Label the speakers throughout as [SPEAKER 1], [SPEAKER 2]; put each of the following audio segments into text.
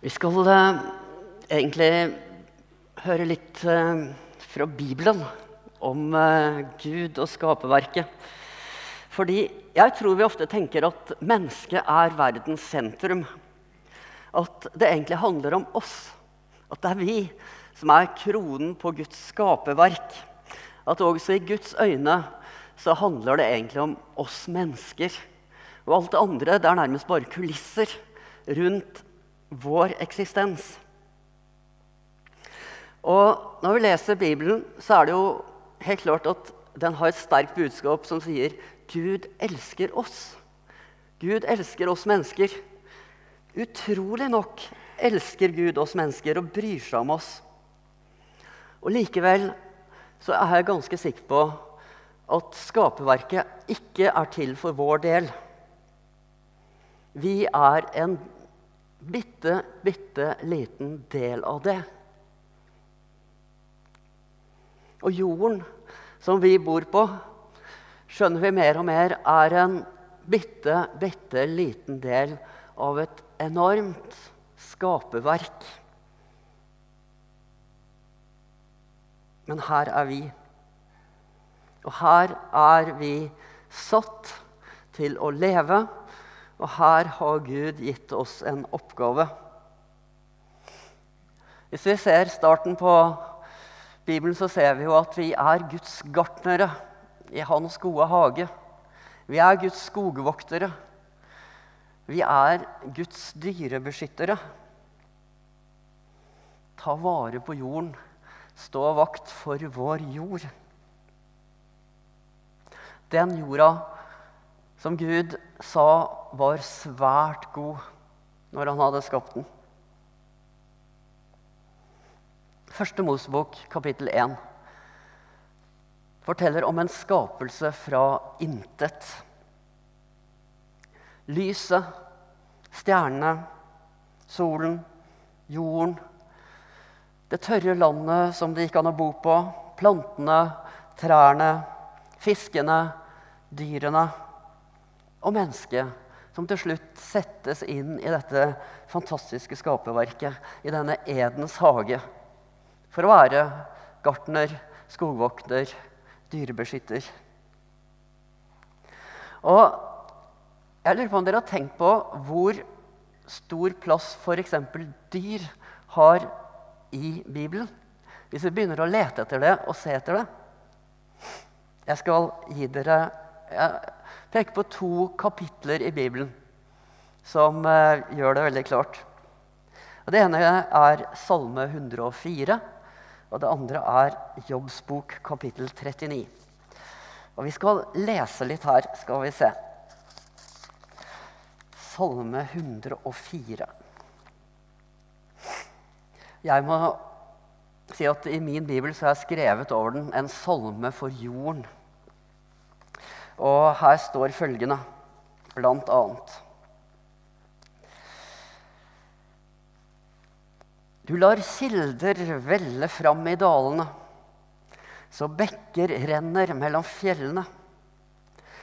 [SPEAKER 1] Vi skal eh, egentlig høre litt eh, fra Bibelen om eh, Gud og skaperverket. Fordi jeg tror vi ofte tenker at mennesket er verdens sentrum. At det egentlig handler om oss. At det er vi som er kronen på Guds skaperverk. At også i Guds øyne så handler det egentlig om oss mennesker. Og alt det andre det er nærmest bare kulisser rundt vår eksistens. Og når vi leser Bibelen, så er det jo helt klart at den har et sterkt budskap som sier Gud elsker oss. Gud elsker oss mennesker. Utrolig nok elsker Gud oss mennesker og bryr seg om oss. Og Likevel så er jeg ganske sikker på at skaperverket ikke er til for vår del. Vi er en bitte, bitte liten del av det. Og jorden som vi bor på, skjønner vi mer og mer er en bitte, bitte liten del av et enormt skaperverk. Men her er vi. Og her er vi satt til å leve, og her har Gud gitt oss en oppgave. Hvis vi ser starten på Bibelen, så ser vi jo at vi er Guds gartnere i Hans gode hage. Vi er Guds skogvoktere. Vi er Guds dyrebeskyttere. Ta vare på jorden. Stå vakt for vår jord. Den jorda som Gud sa var svært god når han hadde skapt den. Første Mosebok, kapittel 1, forteller om en skapelse fra intet. Lyset, stjernene, solen, jorden, det tørre landet som det gikk an å bo på, plantene, trærne, fiskene, dyrene og menneske som til slutt settes inn i dette fantastiske skaperverket, i denne Edens hage, for å være gartner, skogvokter, dyrebeskytter. Og jeg lurer på om dere har tenkt på hvor stor plass f.eks. dyr har i Bibelen. Hvis vi begynner å lete etter det og se etter det. Jeg skal gi dere Jeg peker på to kapitler i Bibelen som uh, gjør det veldig klart. Og det ene er Salme 104. Og det andre er Jobbs bok, kapittel 39. Og vi skal lese litt her, skal vi se. Salme 104. Jeg må si at i min bibel så har jeg skrevet over den en salme for jorden. Og her står følgende, blant annet Du lar kilder velle fram i dalene, så bekker renner mellom fjellene.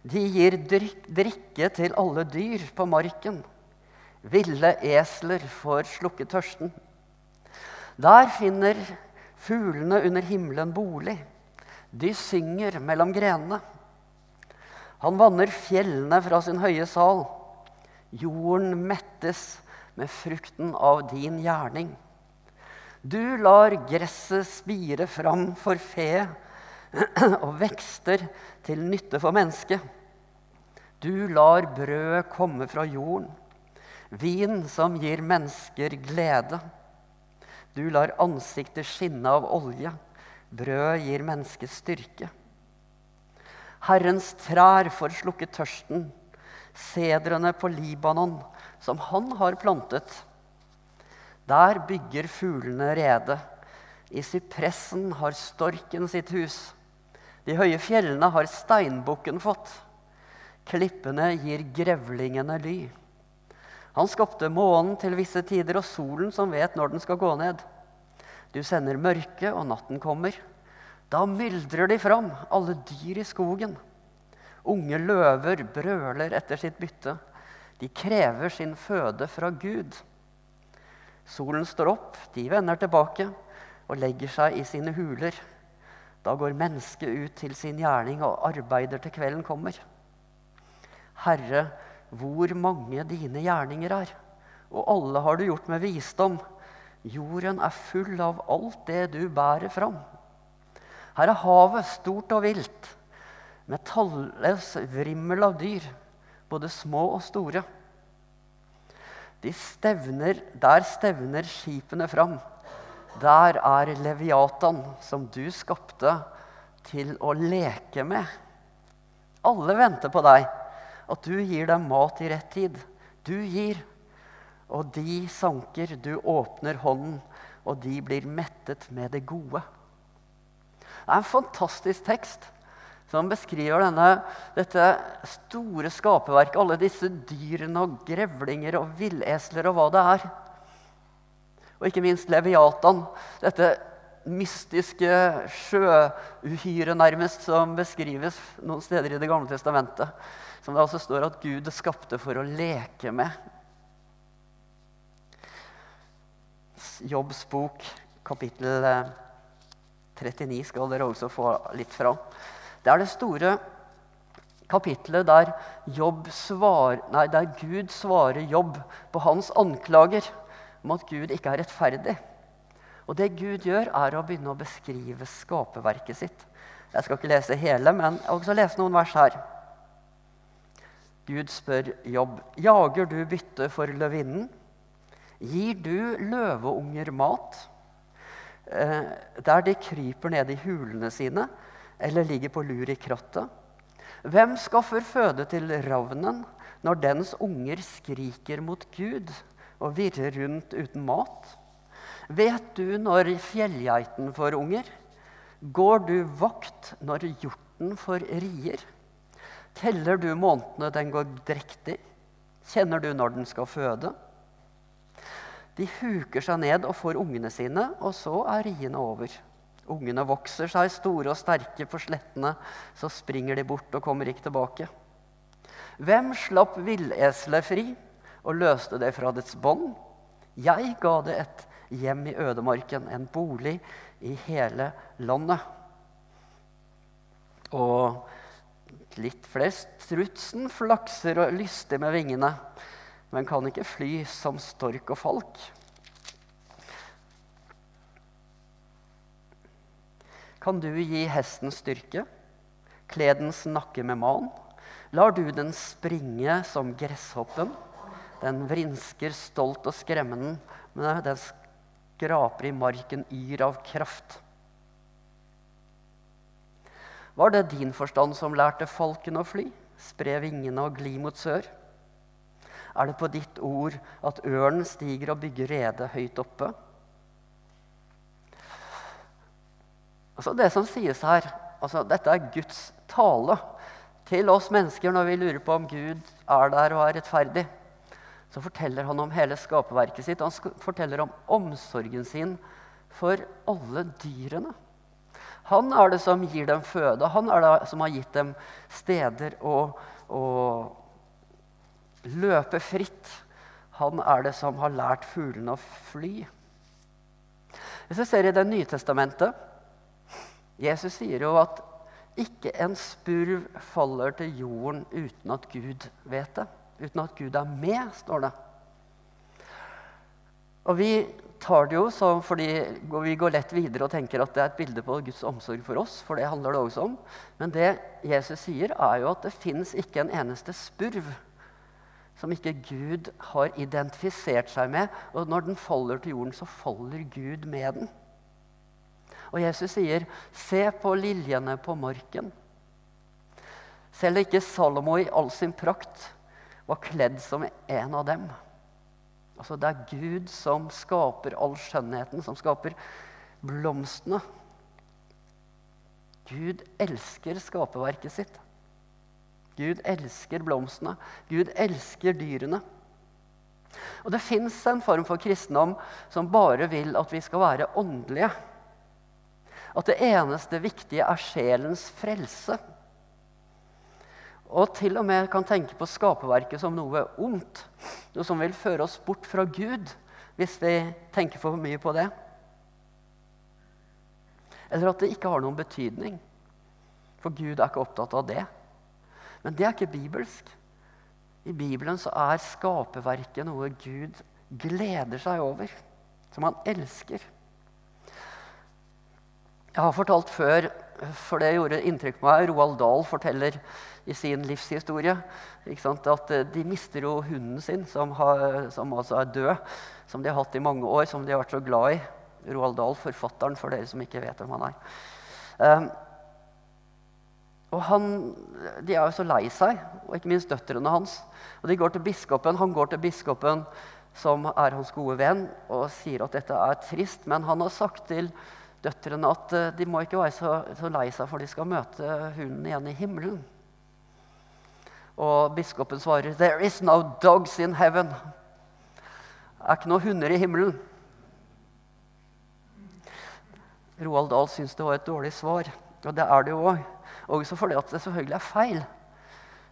[SPEAKER 1] De gir drikke til alle dyr på marken. Ville esler får slukket tørsten. Der finner fuglene under himmelen bolig. De synger mellom grenene. Han vanner fjellene fra sin høye sal. Jorden mettes med frukten av din gjerning. Du lar gresset spire fram for fe og vekster til nytte for mennesket. Du lar brødet komme fra jorden, vin som gir mennesker glede. Du lar ansiktet skinne av olje. Brød gir mennesket styrke. Herrens trær får slukket tørsten. Sedrene på Libanon, som han har plantet. Der bygger fuglene rede. I sypressen har storken sitt hus. De høye fjellene har steinbukken fått. Klippene gir grevlingene ly. Han skapte månen til visse tider og solen som vet når den skal gå ned. Du sender mørke, og natten kommer. Da myldrer de fram, alle dyr i skogen. Unge løver brøler etter sitt bytte. De krever sin føde fra Gud. Solen står opp, de vender tilbake og legger seg i sine huler. Da går mennesket ut til sin gjerning og arbeider til kvelden kommer. Herre, hvor mange dine gjerninger er, og alle har du gjort med visdom. Jorden er full av alt det du bærer fram. Her er havet stort og vilt, med talløs vrimmel av dyr, både små og store. De stevner, der stevner skipene fram. Der er Leviatan, som du skapte til å leke med. Alle venter på deg, at du gir dem mat i rett tid. Du gir, og de sanker. Du åpner hånden, og de blir mettet med det gode. Det er en fantastisk tekst som beskriver denne, dette store skaperverket. Alle disse dyrene og grevlinger og villesler og hva det er. Og ikke minst Leviatan, dette mystiske sjøuhyret nærmest som beskrives noen steder i Det gamle testamentet. Som det altså står at Gud skapte for å leke med. Jobbs bok, kapittel 39, skal dere også få litt fra. Det er det store kapittelet der, svar, nei, der Gud svarer Jobb på hans anklager om at Gud ikke er rettferdig. Og det Gud gjør, er å begynne å beskrive skaperverket sitt. Jeg skal ikke lese hele, men jeg vil også lese noen vers her. Gud spør Jobb, jager du bytte for løvinnen? Gir du løveunger mat? Eh, der de kryper ned i hulene sine eller ligger på lur i krattet? Hvem skaffer føde til ravnen når dens unger skriker mot Gud og virrer rundt uten mat? Vet du når fjellgeiten får unger? Går du vakt når hjorten får rier? Teller du månedene den går drektig? Kjenner du når den skal føde? De huker seg ned og får ungene sine, og så er riene over. Ungene vokser seg store og sterke på slettene. Så springer de bort og kommer ikke tilbake. Hvem slapp villeselet fri og løste det fra dets bånd? Jeg ga det et hjem i ødemarken, en bolig i hele landet. Og litt flest strutsen flakser og lystig med vingene, men kan ikke fly som stork og falk. kan du gi hesten styrke, kle dens nakke med man. Lar du den springe som gresshoppen? Den vrinsker stolt og skremmende, men den skraper i marken yr av kraft. Var det din forstand som lærte falken å fly, spre vingene og gli mot sør? Er det på ditt ord at ørnen stiger og bygger rede høyt oppe? Altså Det som sies her, altså dette er Guds tale til oss mennesker når vi lurer på om Gud er der og er rettferdig. Så forteller han om hele skaperverket sitt. Han forteller om omsorgen sin for alle dyrene. Han er det som gir dem føde. Han er det som har gitt dem steder å, løpe fritt. Han er det som har lært fuglene å fly. Hvis vi ser i Det nye testamentet, Jesus sier jo at ikke en spurv faller til jorden uten at Gud vet det. Uten at Gud er med, står det. Og vi tar det jo fordi vi går lett videre og tenker at det er et bilde på Guds omsorg for oss. For det handler det også om. Men det Jesus sier, er jo at det fins ikke en eneste spurv som ikke Gud har identifisert seg med. Og når den faller til jorden, så faller Gud med den. Og Jesus sier, 'Se på liljene på marken'. Selv ikke Salomo i all sin prakt var kledd som en av dem. Altså Det er Gud som skaper all skjønnheten, som skaper blomstene. Gud elsker skaperverket sitt. Gud elsker blomstene. Gud elsker dyrene. Og det fins en form for kristendom som bare vil at vi skal være åndelige. At det eneste viktige er sjelens frelse. Og til og med kan tenke på skaperverket som noe ondt. Noe som vil føre oss bort fra Gud. hvis vi tenker for mye på det. Eller at det ikke har noen betydning. For Gud er ikke opptatt av det. Men det er ikke bibelsk. I Bibelen så er skaperverket noe Gud gleder seg over, som han elsker. Jeg har fortalt før, for det gjorde inntrykk på meg. Roald Dahl forteller i sin livshistorie at eh, de mister jo hunden sin, som, har, som, altså er død, som de har hatt i mange år, som de har vært så glad i. Roald Dahl, forfatteren, for dere som ikke vet hvem han er. Um, og han, De er jo så lei seg, og ikke minst døtrene hans. Og de går til biskopen. Han går til biskopen, som er hans gode venn, og sier at dette er trist. Men han har sagt til døtrene at uh, de må ikke være så, så lei seg, for de skal møte hunden igjen i himmelen. Og biskopen svarer, 'There is no dogs in heaven'. Det er ikke noen hunder i himmelen. Roald Dahl syns det var et dårlig svar. Og det er det jo òg. Også fordi at det selvfølgelig er feil.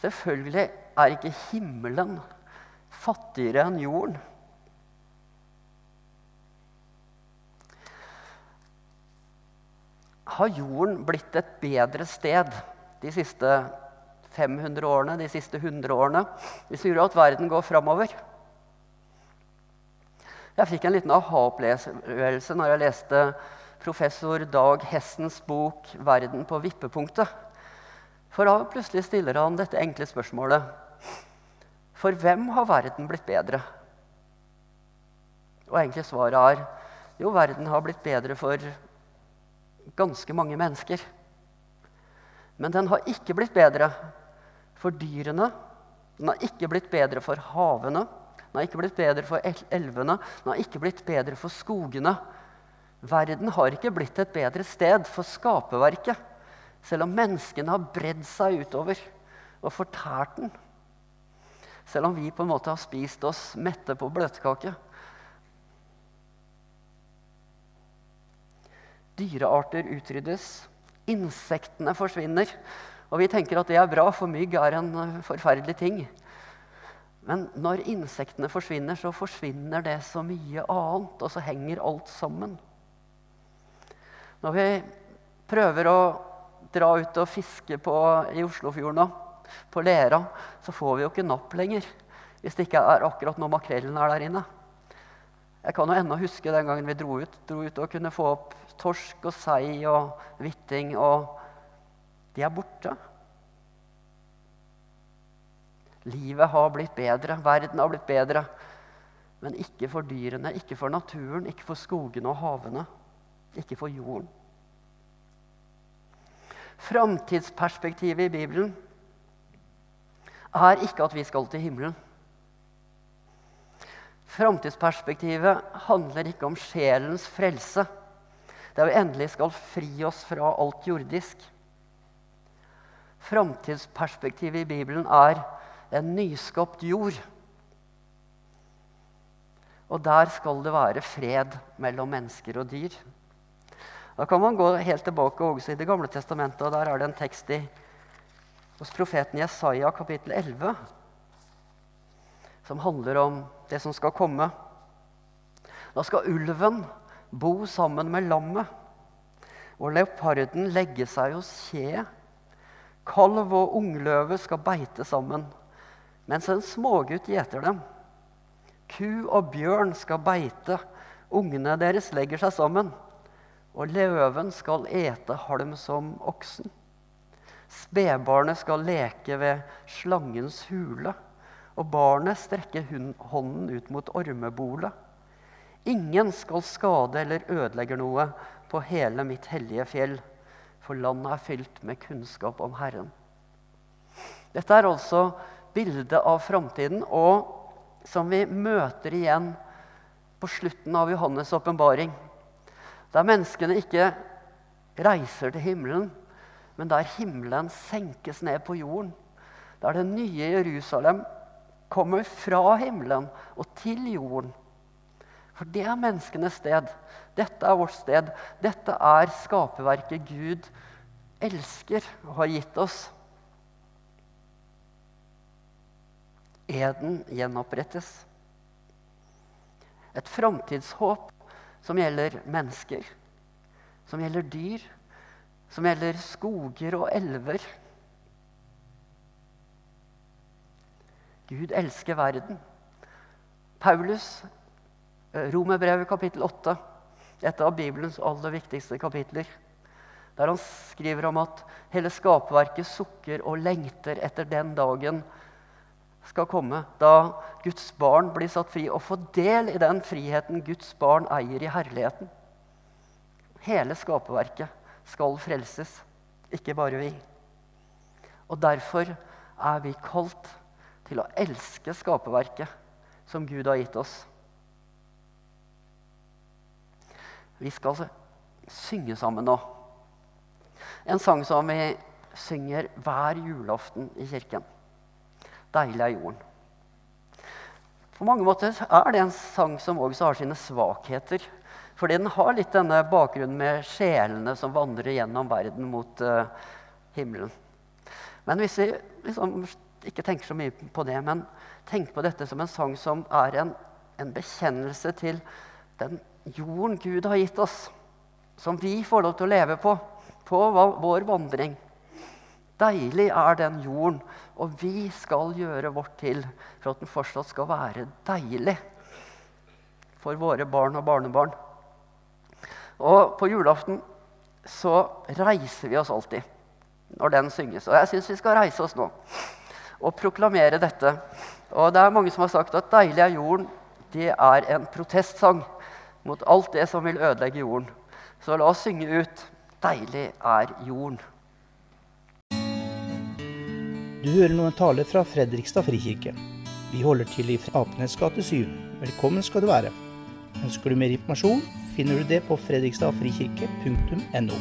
[SPEAKER 1] Selvfølgelig er ikke himmelen fattigere enn jorden. Har jorden blitt et bedre sted de siste 500 årene, de siste 100 årene, hvis vi gjør at verden går framover? Jeg fikk en liten aha-opplevelse når jeg leste professor Dag Hessens bok 'Verden på vippepunktet'. For da plutselig stiller han dette enkle spørsmålet. For hvem har verden blitt bedre? Og egentlig svaret er jo, verden har blitt bedre for ganske mange mennesker. Men den har ikke blitt bedre for dyrene. Den har ikke blitt bedre for havene. Den har ikke blitt bedre for elvene. Den har ikke blitt bedre for skogene. Verden har ikke blitt et bedre sted for skaperverket, selv om menneskene har bredd seg utover og fortært den. Selv om vi på en måte har spist oss mette på bløtkake. Dyrearter utryddes. Insektene forsvinner. Og vi tenker at det er bra, for mygg er en eh, forferdelig ting. Men når insektene forsvinner, så forsvinner det så mye annet, og så henger alt sammen. Når vi prøver å dra ut og fiske på, i Oslofjorden på Lera, så får vi jo ikke napp lenger. Hvis det ikke er akkurat når makrellen er der inne. Jeg kan jo ennå huske den gangen vi dro ut, dro ut og kunne få opp torsk og sei og hvitting. Og de er borte. Livet har blitt bedre, verden har blitt bedre. Men ikke for dyrene, ikke for naturen, ikke for skogene og havene ikke for jorden. Framtidsperspektivet i Bibelen er ikke at vi skal til himmelen. Framtidsperspektivet handler ikke om sjelens frelse. Der vi endelig skal fri oss fra alt jordisk. Framtidsperspektivet i Bibelen er en nyskapt jord. Og der skal det være fred mellom mennesker og dyr. Da kan man gå helt tilbake også i Det gamle testamentet. og Der er det en tekst i, hos profeten Jesaja kapittel 11 som handler om det som skal komme. Da skal ulven bo sammen med lammet, og leoparden legge seg hos kjeet. Kalv og ungløve skal beite sammen, mens en smågutt gjeter dem. Ku og bjørn skal beite, ungene deres legger seg sammen og løven skal ete halm som oksen. Spedbarnet skal leke ved slangens hule, og barnet strekker hånden ut mot ormebolet. Ingen skal skade eller ødelegge noe på hele mitt hellige fjell, for landet er fylt med kunnskap om Herren. Dette er altså bildet av framtiden, og som vi møter igjen på slutten av Johannes' åpenbaring. Der menneskene ikke reiser til himmelen, men der himmelen senkes ned på jorden. Der det nye Jerusalem kommer fra himmelen og til jorden. For det er menneskenes sted. Dette er vårt sted. Dette er skaperverket Gud elsker og har gitt oss. Eden gjenopprettes. Et framtidshåp som gjelder mennesker, som gjelder dyr, som gjelder skoger og elver. Gud elsker verden. Paulus, eh, Romerbrevet kapittel 8, et av Bibelens aller viktigste kapitler, der han skriver om at hele skapverket sukker og lengter etter den dagen skal komme, da Guds barn blir satt fri, og får del i den friheten Guds barn eier i herligheten. Hele skaperverket skal frelses, ikke bare vi. Og derfor er vi kalt til å elske skaperverket som Gud har gitt oss. Vi skal synge sammen nå. En sang som vi synger hver julaften i kirken. 'Deilig er jorden'. På mange måter er det en sang som også har sine svakheter. Fordi den har litt denne bakgrunnen med sjelene som vandrer gjennom verden mot uh, himmelen. Men hvis vi liksom ikke tenker så mye på det, men tenker på dette som en sang som er en, en bekjennelse til den jorden Gud har gitt oss, som vi får lov til å leve på på vår vandring. Deilig er den jorden, og vi skal gjøre vårt til for at den fortsatt skal være deilig for våre barn og barnebarn. Og på julaften så reiser vi oss alltid når den synges. Og jeg syns vi skal reise oss nå og proklamere dette. Og det er mange som har sagt at 'Deilig er jorden' det er en protestsang mot alt det som vil ødelegge jorden. Så la oss synge ut 'Deilig er jorden'.
[SPEAKER 2] Du hører nå en tale fra Fredrikstad frikirke. Vi holder til i Apenes gate 7. Velkommen skal du være. Ønsker du mer informasjon, finner du det på fredrikstadfrikirke.no.